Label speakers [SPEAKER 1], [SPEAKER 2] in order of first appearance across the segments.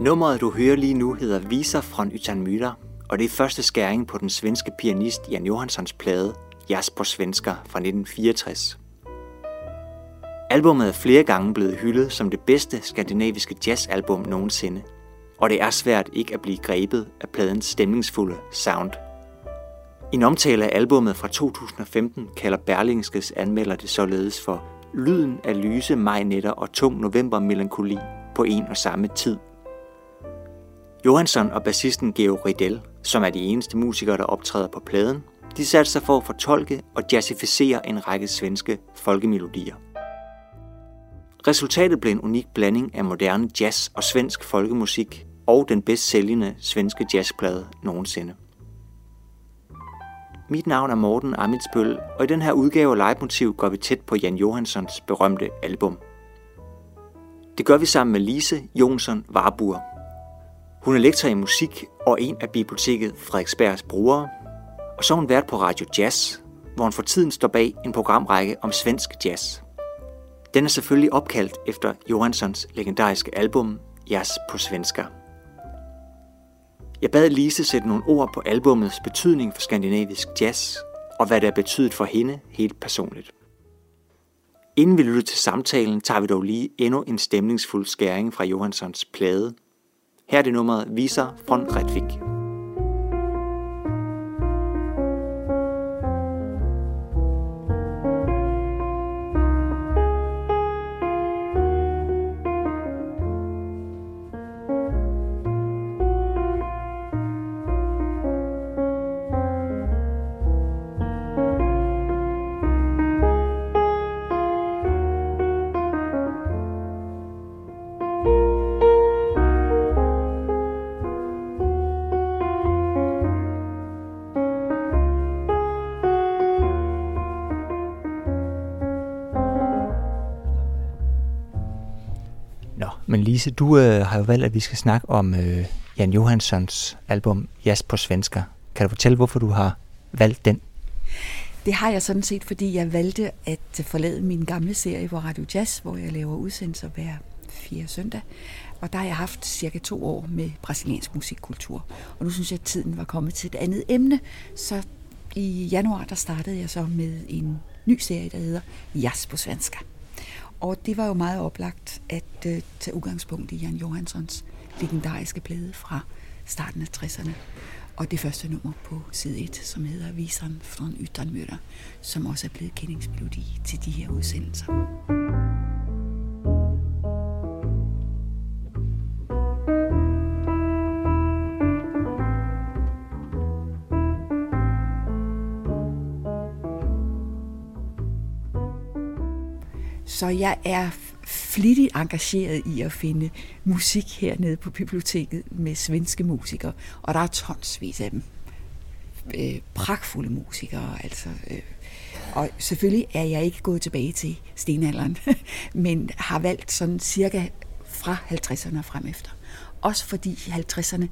[SPEAKER 1] Nummeret, du hører lige nu, hedder Viser fra Ytan Myter, og det er første skæring på den svenske pianist Jan Johanssons plade Jazz på svensker fra 1964. Albummet er flere gange blevet hyldet som det bedste skandinaviske jazzalbum nogensinde, og det er svært ikke at blive grebet af pladens stemningsfulde sound. I en omtale af albummet fra 2015 kalder Berlingskes anmelder det således for lyden af lyse majnetter og tung novembermelankoli på en og samme tid. Johansson og bassisten Geo Ridel, som er de eneste musikere, der optræder på pladen, de satte sig for at fortolke og jazzificere en række svenske folkemelodier. Resultatet blev en unik blanding af moderne jazz og svensk folkemusik og den bedst sælgende svenske jazzplade nogensinde. Mit navn er Morten Amitsbøl, og i den her udgave af Leitmotiv går vi tæt på Jan Johanssons berømte album. Det gør vi sammen med Lise Jonsson Warburg. Hun er lektor i musik og en af biblioteket Frederiksbergs brugere, og så er hun vært på Radio Jazz, hvor hun for tiden står bag en programrække om svensk jazz. Den er selvfølgelig opkaldt efter Johanssons legendariske album Jazz på svensker. Jeg bad Lise sætte nogle ord på albumets betydning for skandinavisk jazz, og hvad det har betydet for hende helt personligt. Inden vi lytter til samtalen, tager vi dog lige endnu en stemningsfuld skæring fra Johanssons plade. Her er det nummeret Viser von Redvik. Lise, du øh, har jo valgt, at vi skal snakke om øh, Jan Johanssons album Jazz på svensker. Kan du fortælle, hvorfor du har valgt den?
[SPEAKER 2] Det har jeg sådan set, fordi jeg valgte at forlade min gamle serie på Radio Jazz, hvor jeg laver udsendelser hver fire søndag. Og der har jeg haft cirka to år med brasiliansk musikkultur. Og nu synes jeg, at tiden var kommet til et andet emne. Så i januar, der startede jeg så med en ny serie, der hedder Jazz på svenska. Og det var jo meget oplagt at øh, tage udgangspunkt i Jan Johanssons legendariske plade fra starten af 60'erne. Og det første nummer på side 1, som hedder Viseren fra Yttermøder, som også er blevet kendingsmelodi til de her udsendelser. Så jeg er flittigt engageret i at finde musik hernede på biblioteket med svenske musikere, og der er tonsvis af dem. Øh, pragtfulde musikere, altså. Øh, og selvfølgelig er jeg ikke gået tilbage til stenalderen, men har valgt sådan cirka fra 50'erne og frem efter. Også fordi i 50'erne,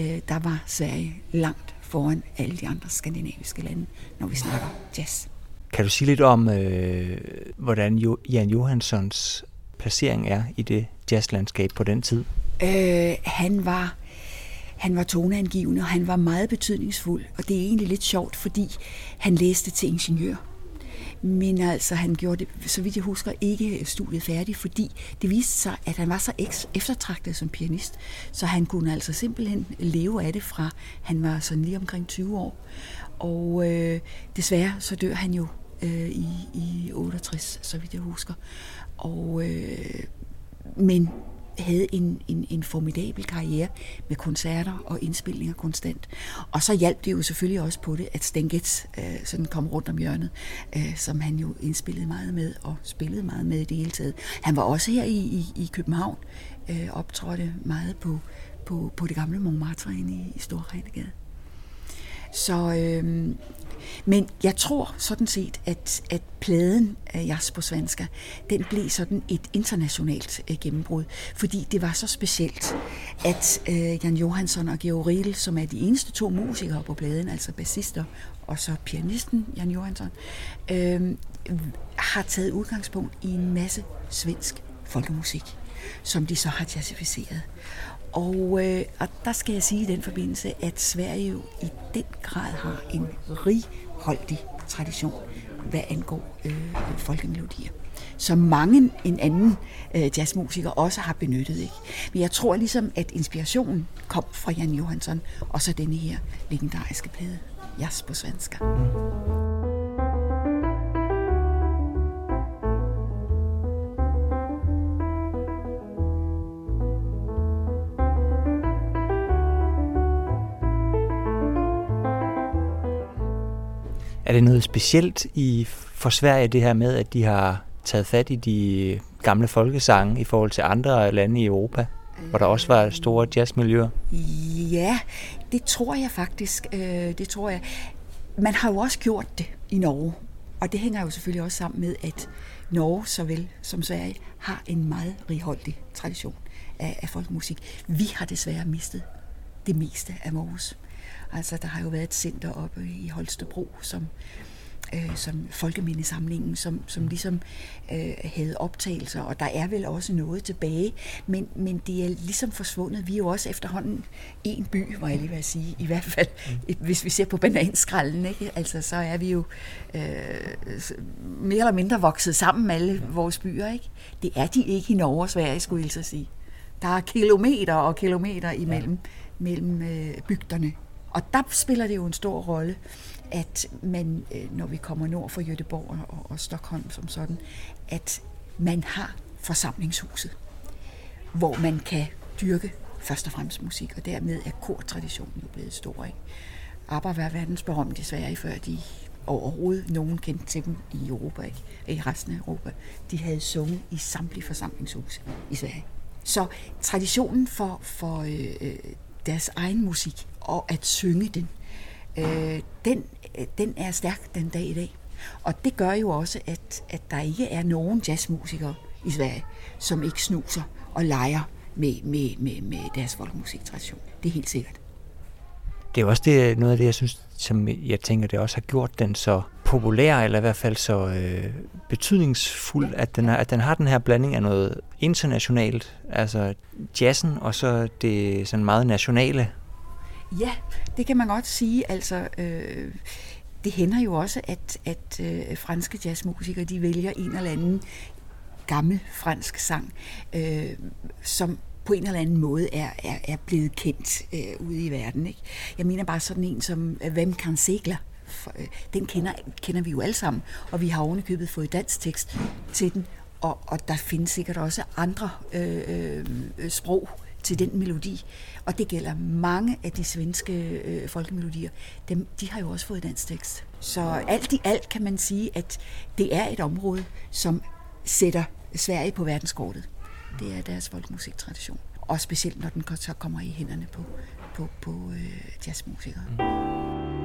[SPEAKER 2] øh, der var Sverige langt foran alle de andre skandinaviske lande, når vi snakker jazz.
[SPEAKER 1] Kan du sige lidt om, øh, hvordan jo, Jan Johanssons placering er i det jazzlandskab på den tid?
[SPEAKER 2] Øh, han var han var toneangivende, og han var meget betydningsfuld. Og det er egentlig lidt sjovt, fordi han læste til ingeniør. Men altså, han gjorde det, så vidt jeg husker, ikke studiet færdigt, fordi det viste sig, at han var så eftertragtet som pianist, så han kunne altså simpelthen leve af det fra, han var sådan lige omkring 20 år. Og øh, desværre så dør han jo øh, i, i 68, så vidt jeg husker. Og, øh, men havde en, en, en formidabel karriere med koncerter og indspilninger konstant. Og så hjalp det jo selvfølgelig også på det, at Stengets øh, sådan kom rundt om hjørnet, øh, som han jo indspillede meget med og spillede meget med i det hele taget. Han var også her i, i, i København, øh, optrådte meget på, på, på det gamle Montmartre inde i, i Storregnegade. Så øh, men jeg tror sådan set, at, at pladen øh, af Jasper på den blev sådan et internationalt øh, gennembrud, fordi det var så specielt, at øh, Jan Johansson og Georg Riedel, som er de eneste to musikere på pladen, altså bassister og så pianisten Jan Johansson, øh, har taget udgangspunkt i en masse svensk folkemusik. som de så har jazzificeret. Og, øh, og der skal jeg sige i den forbindelse, at Sverige jo i den grad har en righoldig tradition, hvad angår øh, folkemelodier som mange en anden øh, jazzmusiker også har benyttet. Ikke? Men jeg tror ligesom, at inspirationen kom fra Jan Johansson, og så denne her legendariske plade, Jazz på svenska.
[SPEAKER 1] Er det noget specielt i for Sverige, det her med, at de har taget fat i de gamle folkesange i forhold til andre lande i Europa, hvor der også var store jazzmiljøer?
[SPEAKER 2] Ja, det tror jeg faktisk. Øh, det tror jeg. Man har jo også gjort det i Norge, og det hænger jo selvfølgelig også sammen med, at Norge såvel som Sverige har en meget righoldig tradition af, af folkemusik. Vi har desværre mistet det meste af vores. Altså, der har jo været et center oppe i Holstebro, som øh, som folkemindesamlingen, som, som ligesom øh, havde optagelser, og der er vel også noget tilbage, men, men det er ligesom forsvundet. Vi er jo også efterhånden en by, må jeg lige vil sige, i hvert fald, mm. hvis vi ser på bananskralden, ikke? Altså, så er vi jo øh, mere eller mindre vokset sammen, alle vores byer. Ikke? Det er de ikke i Norge og Sverige, skulle jeg så sige. Der er kilometer og kilometer imellem ja. mellem, øh, bygderne. Og der spiller det jo en stor rolle, at man, øh, når vi kommer nord for Göteborg og, og Stockholm som sådan, at man har forsamlingshuset, hvor man kan dyrke først og fremmest musik, og dermed er kortraditionen jo blevet stor. Ikke? ABBA var verdensberømt i Sverige, før de overhovedet nogen kendte til dem i Europa, ikke? i resten af Europa. De havde sunget i samtlige forsamlingshuse i Sverige. Så traditionen for, for øh, øh deres egen musik og at synge den, øh, den, øh, den er stærk den dag i dag. Og det gør jo også, at, at der ikke er nogen jazzmusikere i Sverige, som ikke snuser og leger med, med, med, med deres folkemusiktradition. Det er helt sikkert.
[SPEAKER 1] Det er også det, noget af det, jeg synes, som jeg tænker, det også har gjort den så populær, eller i hvert fald så øh, betydningsfuld, at, den er, at den har den her blanding af noget internationalt, altså jazzen, og så det sådan meget nationale
[SPEAKER 2] Ja, det kan man godt sige. Altså, øh, det hænder jo også, at, at øh, franske jazzmusikere de vælger en eller anden gammel fransk sang, øh, som på en eller anden måde er, er, er blevet kendt øh, ude i verden. Ikke? Jeg mener bare sådan en som øh, Hvem kan segler? Øh, den kender, kender vi jo alle sammen, og vi har ovenikøbet fået dansk tekst til den, og, og der findes sikkert også andre øh, øh, sprog til den melodi. Og det gælder mange af de svenske øh, folkemelodier. Dem, de har jo også fået dansk tekst. Så alt i alt kan man sige, at det er et område, som sætter Sverige på verdenskortet. Det er deres folkemusiktradition. Og specielt når den så kommer i hænderne på, på, på øh, jazzmusikere. Mm.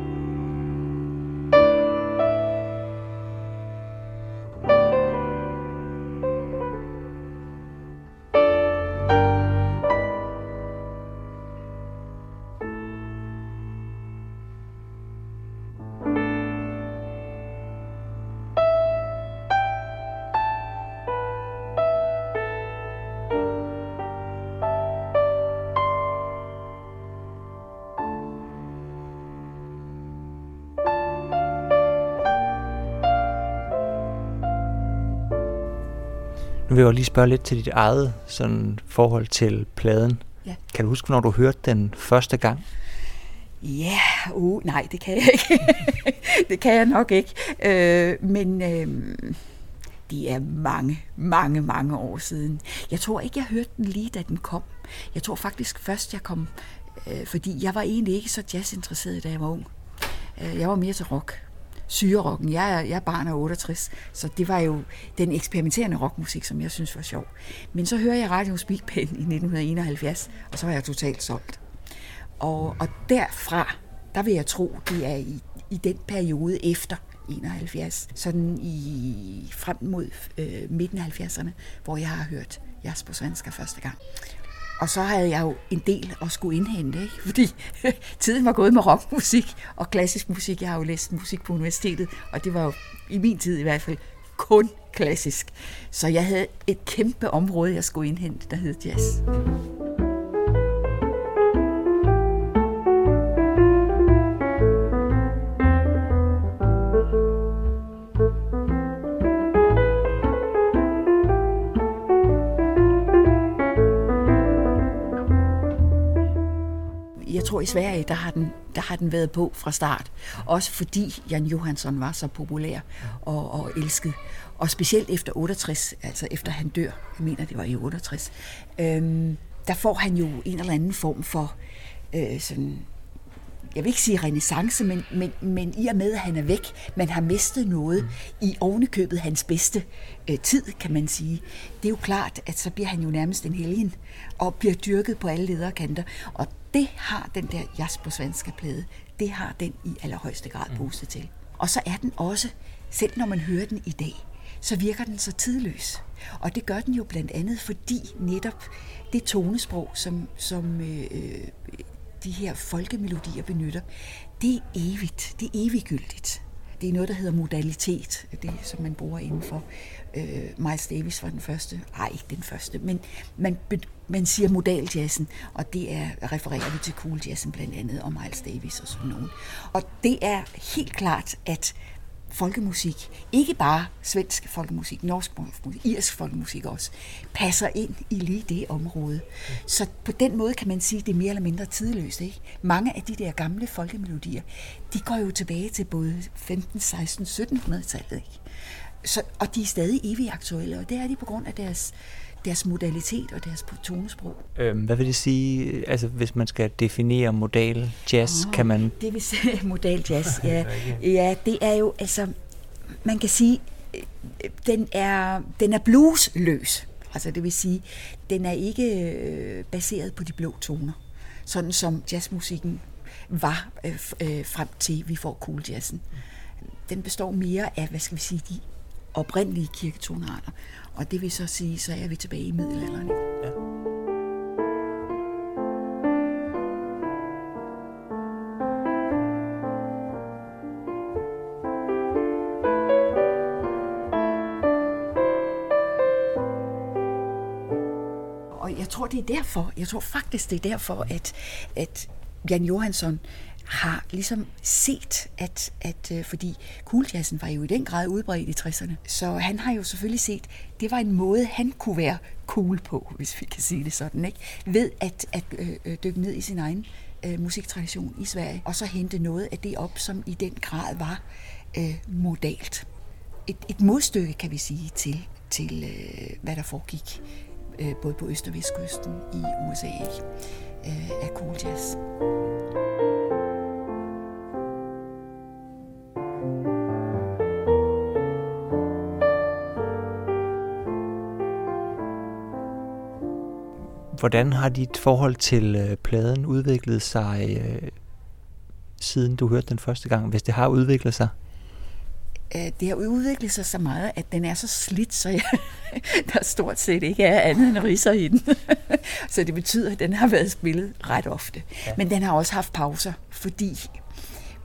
[SPEAKER 1] Vil jeg lige spørge lidt til dit eget sådan, forhold til pladen. Ja. Kan du huske, når du hørte den første gang?
[SPEAKER 2] Ja, uh, nej, det kan jeg ikke. det kan jeg nok ikke. Øh, men øh, det er mange, mange, mange år siden. Jeg tror ikke, jeg hørte den lige, da den kom. Jeg tror faktisk først, jeg kom, øh, fordi jeg var egentlig ikke så jazzinteresseret, da jeg var ung. Øh, jeg var mere til rock syrerocken. Jeg er, jeg er barn af 68, så det var jo den eksperimenterende rockmusik, som jeg synes var sjov. Men så hører jeg Radio Big Pen i 1971, og så var jeg totalt solgt. Og, og derfra, der vil jeg tro, det er i, i den periode efter 71, sådan i frem mod øh, midten af 70'erne, hvor jeg har hørt Jasper Svenska første gang. Og så havde jeg jo en del at skulle indhente, ikke? fordi tiden var gået med rockmusik og klassisk musik. Jeg har jo læst musik på universitetet, og det var jo i min tid i hvert fald kun klassisk. Så jeg havde et kæmpe område, jeg skulle indhente, der hed jazz. I Sverige, der har, den, der har den været på fra start. Også fordi Jan Johansson var så populær og, og elsket. Og specielt efter 68, altså efter han dør, jeg mener det var i 68, øhm, der får han jo en eller anden form for øh, sådan jeg vil ikke sige renaissance, men, men, men i og med, at han er væk, man har mistet noget mm. i ovenikøbet hans bedste øh, tid, kan man sige. Det er jo klart, at så bliver han jo nærmest en helgen, og bliver dyrket på alle lederkanter. Og det har den der jazz på plade, det har den i allerhøjeste grad mm. boostet til. Og så er den også, selv når man hører den i dag, så virker den så tidløs. Og det gør den jo blandt andet, fordi netop det tonesprog, som, som øh, de her folkemelodier benytter, det er evigt, det er eviggyldigt. Det er noget, der hedder modalitet, det som man bruger inden for. Øh, Miles Davis var den første, nej ikke den første, men man, man siger modaljazzen, og det er, refererer vi til cool jazzen blandt andet, og Miles Davis og sådan nogen. Og det er helt klart, at folkemusik, ikke bare svensk folkemusik, norsk folkemusik, irsk folkemusik også, passer ind i lige det område. Så på den måde kan man sige, at det er mere eller mindre tidløst. Ikke? Mange af de der gamle folkemelodier, de går jo tilbage til både 15, 16, 1700-tallet. Ikke? Så, og de er stadig evigt aktuelle, og det er de på grund af deres deres modalitet og deres tonesprog.
[SPEAKER 1] Øhm, hvad vil det sige, altså hvis man skal definere modal jazz, oh, kan man...
[SPEAKER 2] Det vil sige modal jazz, ja. ja, det er jo, altså, man kan sige, den er, den er bluesløs. Altså det vil sige, den er ikke øh, baseret på de blå toner, sådan som jazzmusikken var øh, øh, frem til vi får cool jazzen. Den består mere af, hvad skal vi sige, de oprindelige kirketonarter. Og det vil så sige, så er vi tilbage i middelalderen. Ja. Og jeg tror, det er derfor, jeg tror faktisk, det er derfor, at, at Jan Johansson har ligesom set, at, at øh, fordi kugljazzen var jo i den grad udbredt i 60'erne, så han har jo selvfølgelig set, det var en måde, han kunne være cool på, hvis vi kan sige det sådan, ikke? ved at, at øh, øh, dykke ned i sin egen øh, musiktradition i Sverige, og så hente noget af det op, som i den grad var øh, modalt. Et, et modstykke, kan vi sige, til, til øh, hvad der foregik øh, både på Øst- og Vestkysten i USA ikke? Øh, af cool jazz.
[SPEAKER 1] Hvordan har dit forhold til øh, pladen udviklet sig, øh, siden du hørte den første gang, hvis det har udviklet sig?
[SPEAKER 2] det har udviklet sig så meget, at den er så slidt, så jeg, der stort set ikke er andet end riser i den. så det betyder, at den har været spillet ret ofte. Ja. Men den har også haft pauser, fordi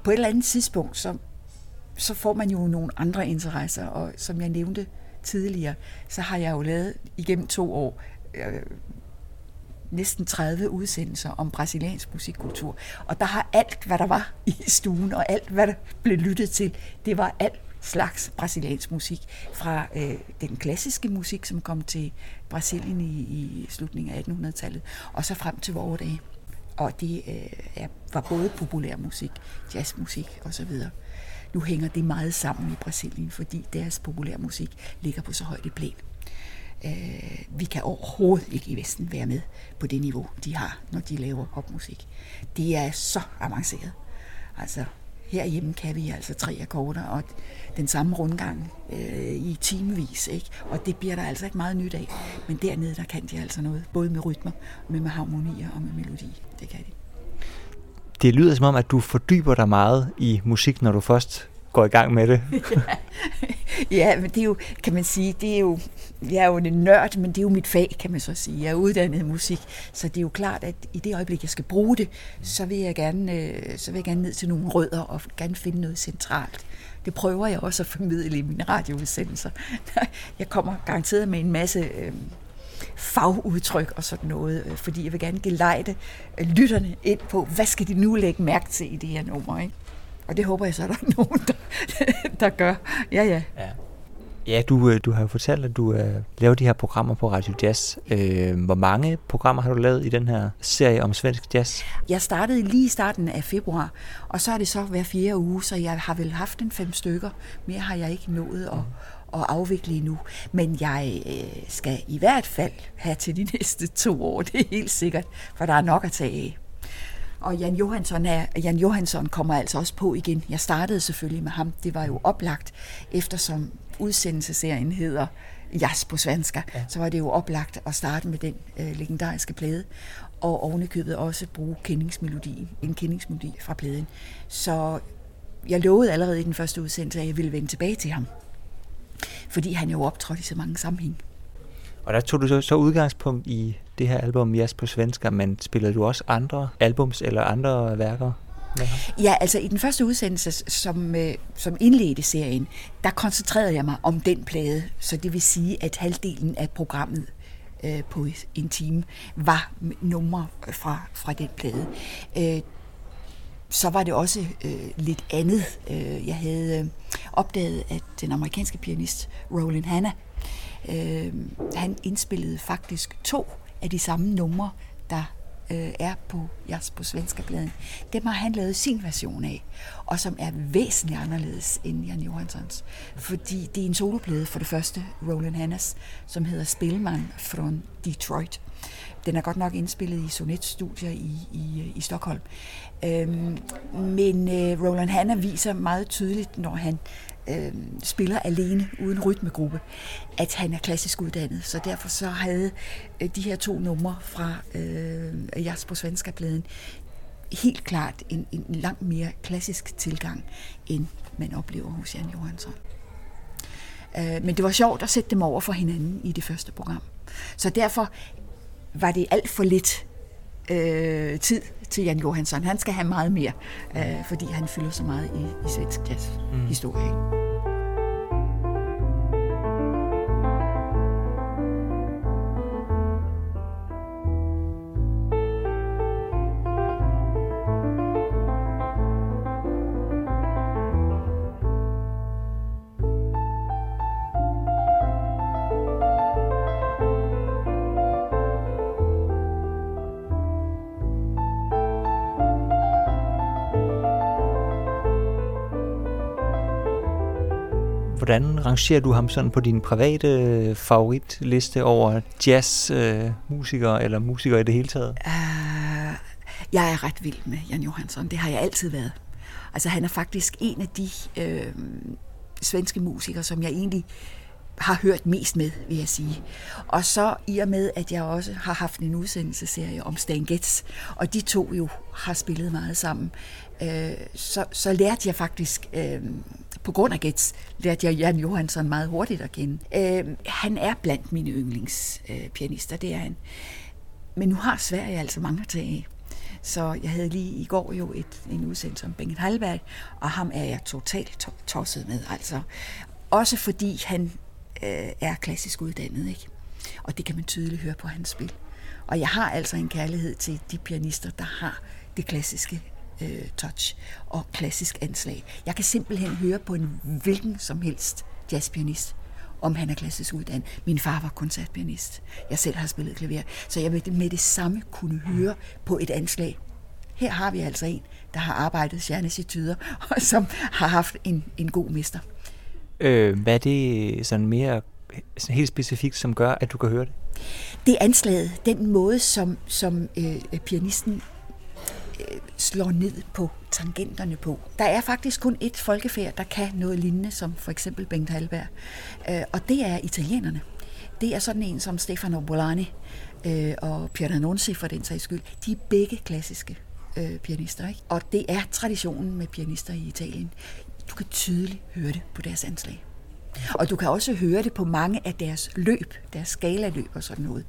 [SPEAKER 2] på et eller andet tidspunkt, så, så får man jo nogle andre interesser, og som jeg nævnte tidligere, så har jeg jo lavet igennem to år øh, næsten 30 udsendelser om brasiliansk musikkultur. Og der har alt, hvad der var i stuen, og alt, hvad der blev lyttet til, det var alt slags brasiliansk musik. Fra øh, den klassiske musik, som kom til Brasilien i, i slutningen af 1800-tallet, og så frem til vores dage. Og det øh, var både populær musik, jazzmusik osv. Nu hænger det meget sammen i Brasilien, fordi deres populær musik ligger på så højt et plan. Øh, vi kan overhovedet ikke i Vesten være med på det niveau, de har, når de laver popmusik. Det er så avanceret. Altså, herhjemme kan vi altså tre akkorder og den samme rundgang øh, i timevis, ikke? Og det bliver der altså ikke meget nyt af. Men dernede, der kan de altså noget, både med rytmer, med, med harmonier og med melodi. Det kan de.
[SPEAKER 1] Det lyder som om, at du fordyber dig meget i musik, når du først går i gang med det.
[SPEAKER 2] ja. ja, men det er jo, kan man sige, det er jo jeg er jo en nørd, men det er jo mit fag, kan man så sige. Jeg er uddannet i musik, så det er jo klart, at i det øjeblik, jeg skal bruge det, så vil jeg gerne, øh, så vil jeg gerne ned til nogle rødder og gerne finde noget centralt. Det prøver jeg også at formidle i mine radioudsendelser. Jeg kommer garanteret med en masse øh, fagudtryk og sådan noget, øh, fordi jeg vil gerne gelejde øh, lytterne ind på, hvad skal de nu lægge mærke til i det her nummer, ikke? Og det håber jeg så, at der er nogen, der, der gør. Ja, ja.
[SPEAKER 1] ja. Ja, du, øh, du har jo fortalt, at du uh, laver de her programmer på Radio Jazz. Uh, hvor mange programmer har du lavet i den her serie om svensk jazz?
[SPEAKER 2] Jeg startede lige i starten af februar, og så er det så hver fjerde uge, så jeg har vel haft en fem stykker. Mere har jeg ikke nået at, at afvikle endnu. Men jeg skal i hvert fald have til de næste to år, det er helt sikkert, for der er nok at tage af. Og Jan Johansson, er, Jan Johansson kommer altså også på igen. Jeg startede selvfølgelig med ham. Det var jo oplagt, eftersom udsendelsesserien hedder Jas på svenska, ja. så var det jo oplagt at starte med den øh, legendariske plade, og ovenikøbet også bruge kendingsmelodien, en kendingsmelodi fra pladen. Så jeg lovede allerede i den første udsendelse, at jeg ville vende tilbage til ham, fordi han jo optrådte i så mange sammenhæng.
[SPEAKER 1] Og der tog du så, så udgangspunkt i det her album Jazz på svensk, men spillede du også andre albums eller andre værker
[SPEAKER 2] Ja, altså i den første udsendelse, som, øh, som indledte serien, der koncentrerede jeg mig om den plade, så det vil sige, at halvdelen af programmet øh, på en time var numre fra, fra den plade. Øh, så var det også øh, lidt andet. Øh, jeg havde øh, opdaget, at den amerikanske pianist Roland Hanna, øh, han indspillede faktisk to af de samme numre, der øh, er på Jazz på svenska pladen, dem har han lavet sin version af, og som er væsentligt anderledes end Jan Johanssons. Fordi det er en soloplade for det første, Roland Hannes, som hedder Spilman fra Detroit. Den er godt nok indspillet i sonetstudier i, i, i Stockholm. Øhm, men øh, Roland Hanna viser meget tydeligt, når han øh, spiller alene uden rytmegruppe, at han er klassisk uddannet. Så derfor så havde øh, de her to numre fra øh, Jasper Svenska pladen helt klart en, en langt mere klassisk tilgang, end man oplever hos Jan Johansson. Øh, men det var sjovt at sætte dem over for hinanden i det første program. Så derfor var det alt for lidt øh, tid til Jan Johansson. Han skal have meget mere, øh, fordi han fylder så meget i, i svensk jazzhistorie. Mm.
[SPEAKER 1] Hvordan rangerer du ham sådan på din private øh, favoritliste over jazzmusikere øh, eller musikere i det hele taget? Uh,
[SPEAKER 2] jeg er ret vild med Jan Johansson. Det har jeg altid været. Altså han er faktisk en af de øh, svenske musikere, som jeg egentlig har hørt mest med, vil jeg sige. Og så i og med, at jeg også har haft en udsendelseserie om Stan Getz, og de to jo har spillet meget sammen, øh, så, så lærte jeg faktisk øh, på grund af Gets lærte jeg Jan Johansson meget hurtigt at kende. Øh, han er blandt mine yndlingspianister, øh, det er han. Men nu har Sverige altså mange at tage af. Så jeg havde lige i går jo et, en udsendelse om Bengt Hallberg, og ham er jeg totalt to- tosset med. Altså. Også fordi han øh, er klassisk uddannet, ikke? Og det kan man tydeligt høre på hans spil. Og jeg har altså en kærlighed til de pianister, der har det klassiske øh, touch og klassisk anslag. Jeg kan simpelthen høre på en hvilken som helst jazzpianist, om han er klassisk uddannet. Min far var koncertpianist. Jeg selv har spillet klaver, så jeg vil med det samme kunne høre på et anslag. Her har vi altså en, der har arbejdet stjernesityder, og som har haft en, en god mester.
[SPEAKER 1] Øh, hvad er det sådan mere sådan helt specifikt, som gør, at du kan høre det?
[SPEAKER 2] Det er anslaget, den måde, som, som øh, pianisten Øh, Øh, slår ned på tangenterne på. Der er faktisk kun et folkefærd, der kan noget lignende, som for eksempel Bengt Halberg, øh, og det er italienerne. Det er sådan en som Stefano Bolani øh, og Pierre Annunzi for den sags skyld. De er begge klassiske øh, pianister, ikke? og det er traditionen med pianister i Italien. Du kan tydeligt høre det på deres anslag. Og du kan også høre det på mange af deres løb, deres skalaløb og sådan noget.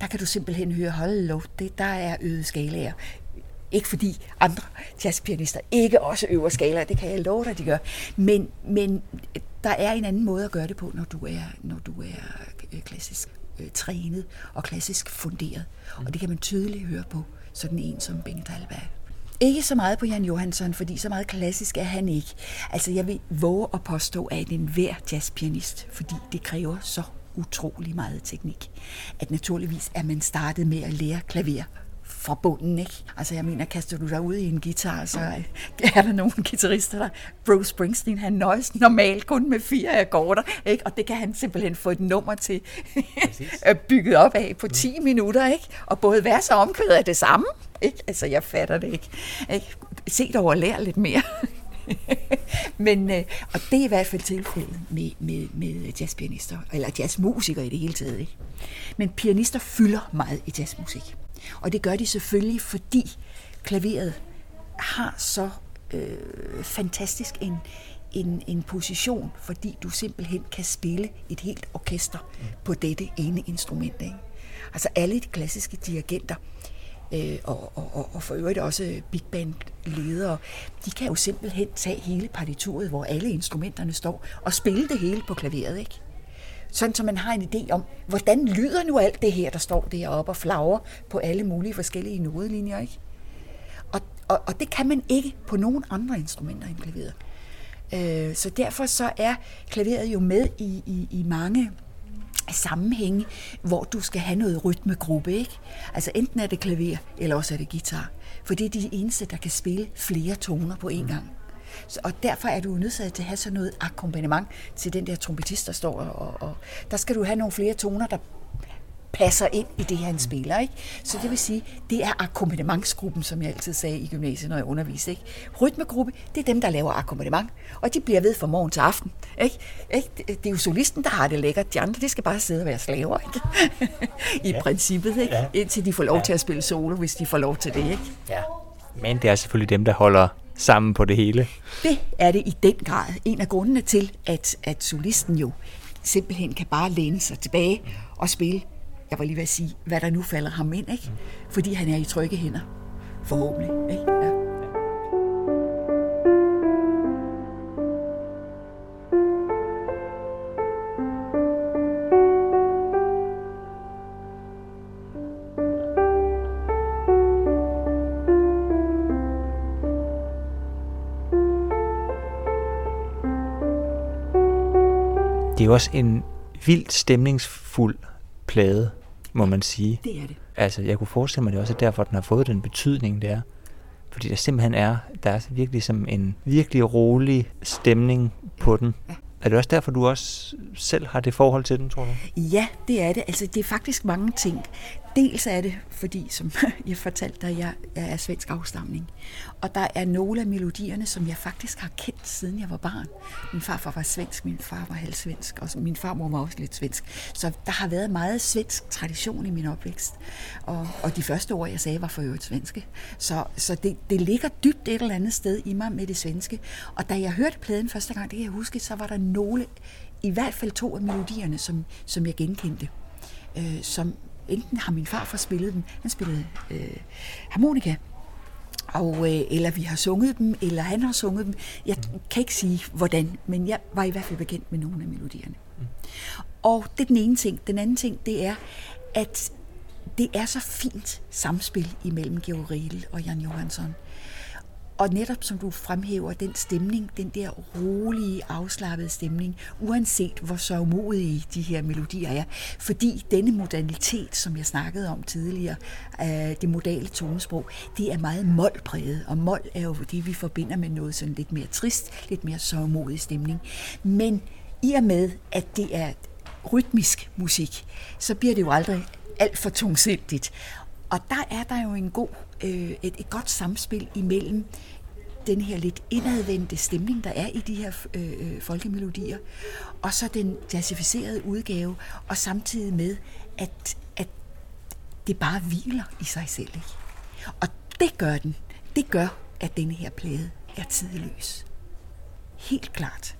[SPEAKER 2] Der kan du simpelthen høre, hold lov, det, der er øget skalaer. Ikke fordi andre jazzpianister ikke også øver skalaer, det kan jeg love dig, de gør. Men, men der er en anden måde at gøre det på, når du er, når du er øh, klassisk øh, trænet og klassisk funderet. Og det kan man tydeligt høre på sådan en som Bengt Alberg. Ikke så meget på Jan Johansson, fordi så meget klassisk er han ikke. Altså, jeg vil våge at påstå, at en hver jazzpianist, fordi det kræver så utrolig meget teknik, at naturligvis er man startet med at lære klaver fra bunden, ikke? Altså, jeg mener, kaster du dig ud i en guitar, så er der nogle guitarister, der... Bruce Springsteen, han nøjes normalt kun med fire akkorder, ikke? Og det kan han simpelthen få et nummer til bygget op af på 10 minutter, ikke? Og både vers og omkvæd er det samme, ikke? Altså, jeg fatter det ikke. ikke? Se dog og lær lidt mere. Men, øh, og det er i hvert fald tilfældet med, med, med jazzpianister, eller jazzmusikere i det hele taget. Ikke? Men pianister fylder meget i jazzmusik. Og det gør de selvfølgelig, fordi klaveret har så øh, fantastisk en, en, en position, fordi du simpelthen kan spille et helt orkester på dette ene instrument. Ikke? Altså alle de klassiske dirigenter, øh, og, og, og for øvrigt også big band ledere, de kan jo simpelthen tage hele partituret, hvor alle instrumenterne står, og spille det hele på klaveret, ikke? Sådan, så man har en idé om, hvordan lyder nu alt det her, der står deroppe og flager på alle mulige forskellige nodelinjer, ikke? Og, og, og det kan man ikke på nogen andre instrumenter end klaveret. Øh, så derfor så er klaveret jo med i, i, i mange sammenhænge, hvor du skal have noget rytmegruppe, ikke? Altså enten er det klaver, eller også er det guitar. For det er de eneste, der kan spille flere toner på én gang. Så, og derfor er du nødt til at have sådan noget akkompagnement til den der trompetist, der står og, og der skal du have nogle flere toner, der passer ind i det, han spiller. Ikke? Så det vil sige, det er akkompagnementsgruppen, som jeg altid sagde i gymnasiet, når jeg underviste. Ikke? Rytmegruppe, det er dem, der laver akkompagnement, og de bliver ved fra morgen til aften. Ikke? Ikke? Det er jo solisten, der har det lækkert. De andre, de skal bare sidde og være slaver, ikke? i ja. princippet, ikke? Ja. indtil de får lov ja. til at spille solo, hvis de får lov til det. Ikke?
[SPEAKER 1] Ja. Men det er selvfølgelig dem, der holder sammen på det hele.
[SPEAKER 2] Det er det i den grad. En af grundene til, at, at solisten jo simpelthen kan bare læne sig tilbage og spille jeg var lige ved at sige, hvad der nu falder ham ind, ikke? Fordi han er i trygge hænder. Forhåbentlig, ikke? Ja.
[SPEAKER 1] Det er også en vildt stemningsfuld plade må man sige.
[SPEAKER 2] Det er det.
[SPEAKER 1] Altså, jeg kunne forestille mig, det også er derfor, den har fået den betydning, det er. Fordi der simpelthen er, der er virkelig som en virkelig rolig stemning på den. Ja. Er det også derfor, du også selv har det forhold til den, tror du?
[SPEAKER 2] Ja, det er det. Altså, det er faktisk mange ting. Dels er det, fordi, som jeg fortalte dig, jeg er svensk afstamning. Og der er nogle af melodierne, som jeg faktisk har kendt, siden jeg var barn. Min farfar var svensk, min far var halvsvensk, og min farmor var også lidt svensk. Så der har været meget svensk tradition i min opvækst. Og, og de første ord, jeg sagde, var for øvrigt svenske. Så, så det, det ligger dybt et eller andet sted i mig med det svenske. Og da jeg hørte pladen første gang, det kan jeg huske, så var der nogle, i hvert fald to af melodierne, som, som jeg genkendte. Øh, som enten har min far spillet dem, han spillede øh, harmonika, og, øh, eller vi har sunget dem, eller han har sunget dem. Jeg kan ikke sige, hvordan, men jeg var i hvert fald bekendt med nogle af melodierne. Mm. Og det er den ene ting. Den anden ting, det er, at det er så fint samspil imellem Georg Riedel og Jan Johansson. Og netop som du fremhæver den stemning, den der rolige, afslappede stemning, uanset hvor sørgmodige de her melodier er. Fordi denne modalitet, som jeg snakkede om tidligere, øh, det modale tonesprog, det er meget målpræget. Og mål er jo det, vi forbinder med noget sådan lidt mere trist, lidt mere sørgmodig stemning. Men i og med, at det er rytmisk musik, så bliver det jo aldrig alt for tungsindigt. Og der er der jo en god, øh, et, et godt samspil imellem den her lidt indadvendte stemning, der er i de her øh, folkemelodier, og så den jazzificerede udgave, og samtidig med, at, at det bare hviler i sig selv. Ikke? Og det gør den. Det gør, at denne her plade er tidløs. Helt klart.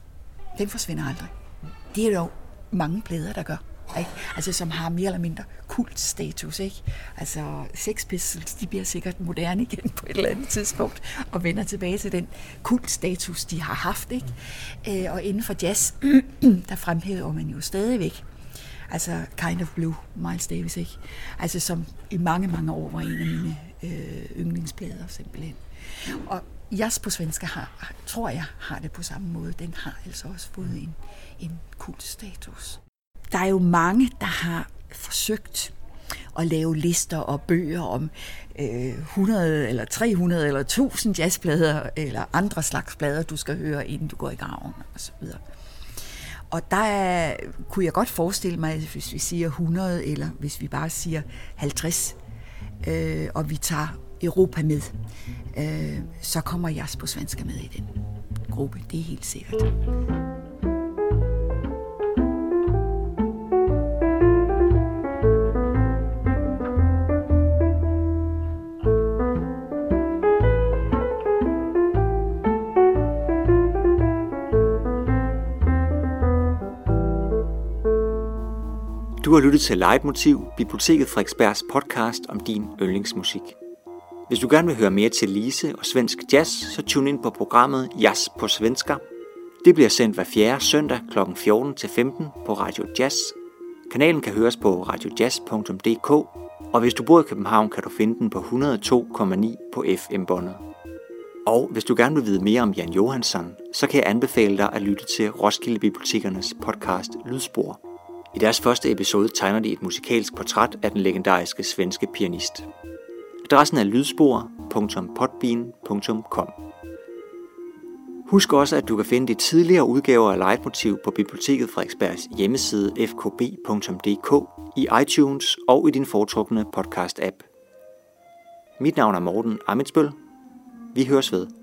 [SPEAKER 2] Den forsvinder aldrig. Det er dog mange plader, der gør. Ikke? Altså, som har mere eller mindre kultstatus. Ikke? Altså, Sex Pistols, de bliver sikkert moderne igen på et eller andet tidspunkt, og vender tilbage til den kultstatus, de har haft. Ikke? Øh, og inden for jazz, der fremhæver man jo stadigvæk Altså Kind of Blue, Miles Davis, ikke? Altså som i mange, mange år var en af mine øh, yndlingsplader simpelthen. Og jazz på svensk har, tror jeg har det på samme måde. Den har altså også fået en, en kultstatus. Der er jo mange, der har forsøgt at lave lister og bøger om øh, 100 eller 300 eller 1000 jazzplader eller andre slags plader, du skal høre, inden du går i graven osv. Og der er, kunne jeg godt forestille mig, hvis vi siger 100, eller hvis vi bare siger 50, øh, og vi tager Europa med, øh, så kommer jeg på svenska med i den gruppe. Det er helt sikkert.
[SPEAKER 1] Du har lyttet til Leitmotiv, Biblioteket Frederiksbergs podcast om din yndlingsmusik. Hvis du gerne vil høre mere til Lise og svensk jazz, så tune ind på programmet Jazz på Svenska. Det bliver sendt hver fjerde søndag kl. 14-15 på Radio Jazz. Kanalen kan høres på radiojazz.dk, og hvis du bor i København, kan du finde den på 102,9 på FM-båndet. Og hvis du gerne vil vide mere om Jan Johansson, så kan jeg anbefale dig at lytte til Roskilde Bibliotekernes podcast Lydspor. I deres første episode tegner de et musikalsk portræt af den legendariske svenske pianist. Adressen er lydspor.podbean.com Husk også, at du kan finde de tidligere udgaver af Leitmotiv på Biblioteket Frederiksbergs hjemmeside fkb.dk, i iTunes og i din foretrukne podcast-app. Mit navn er Morten Amitsbøl. Vi høres ved.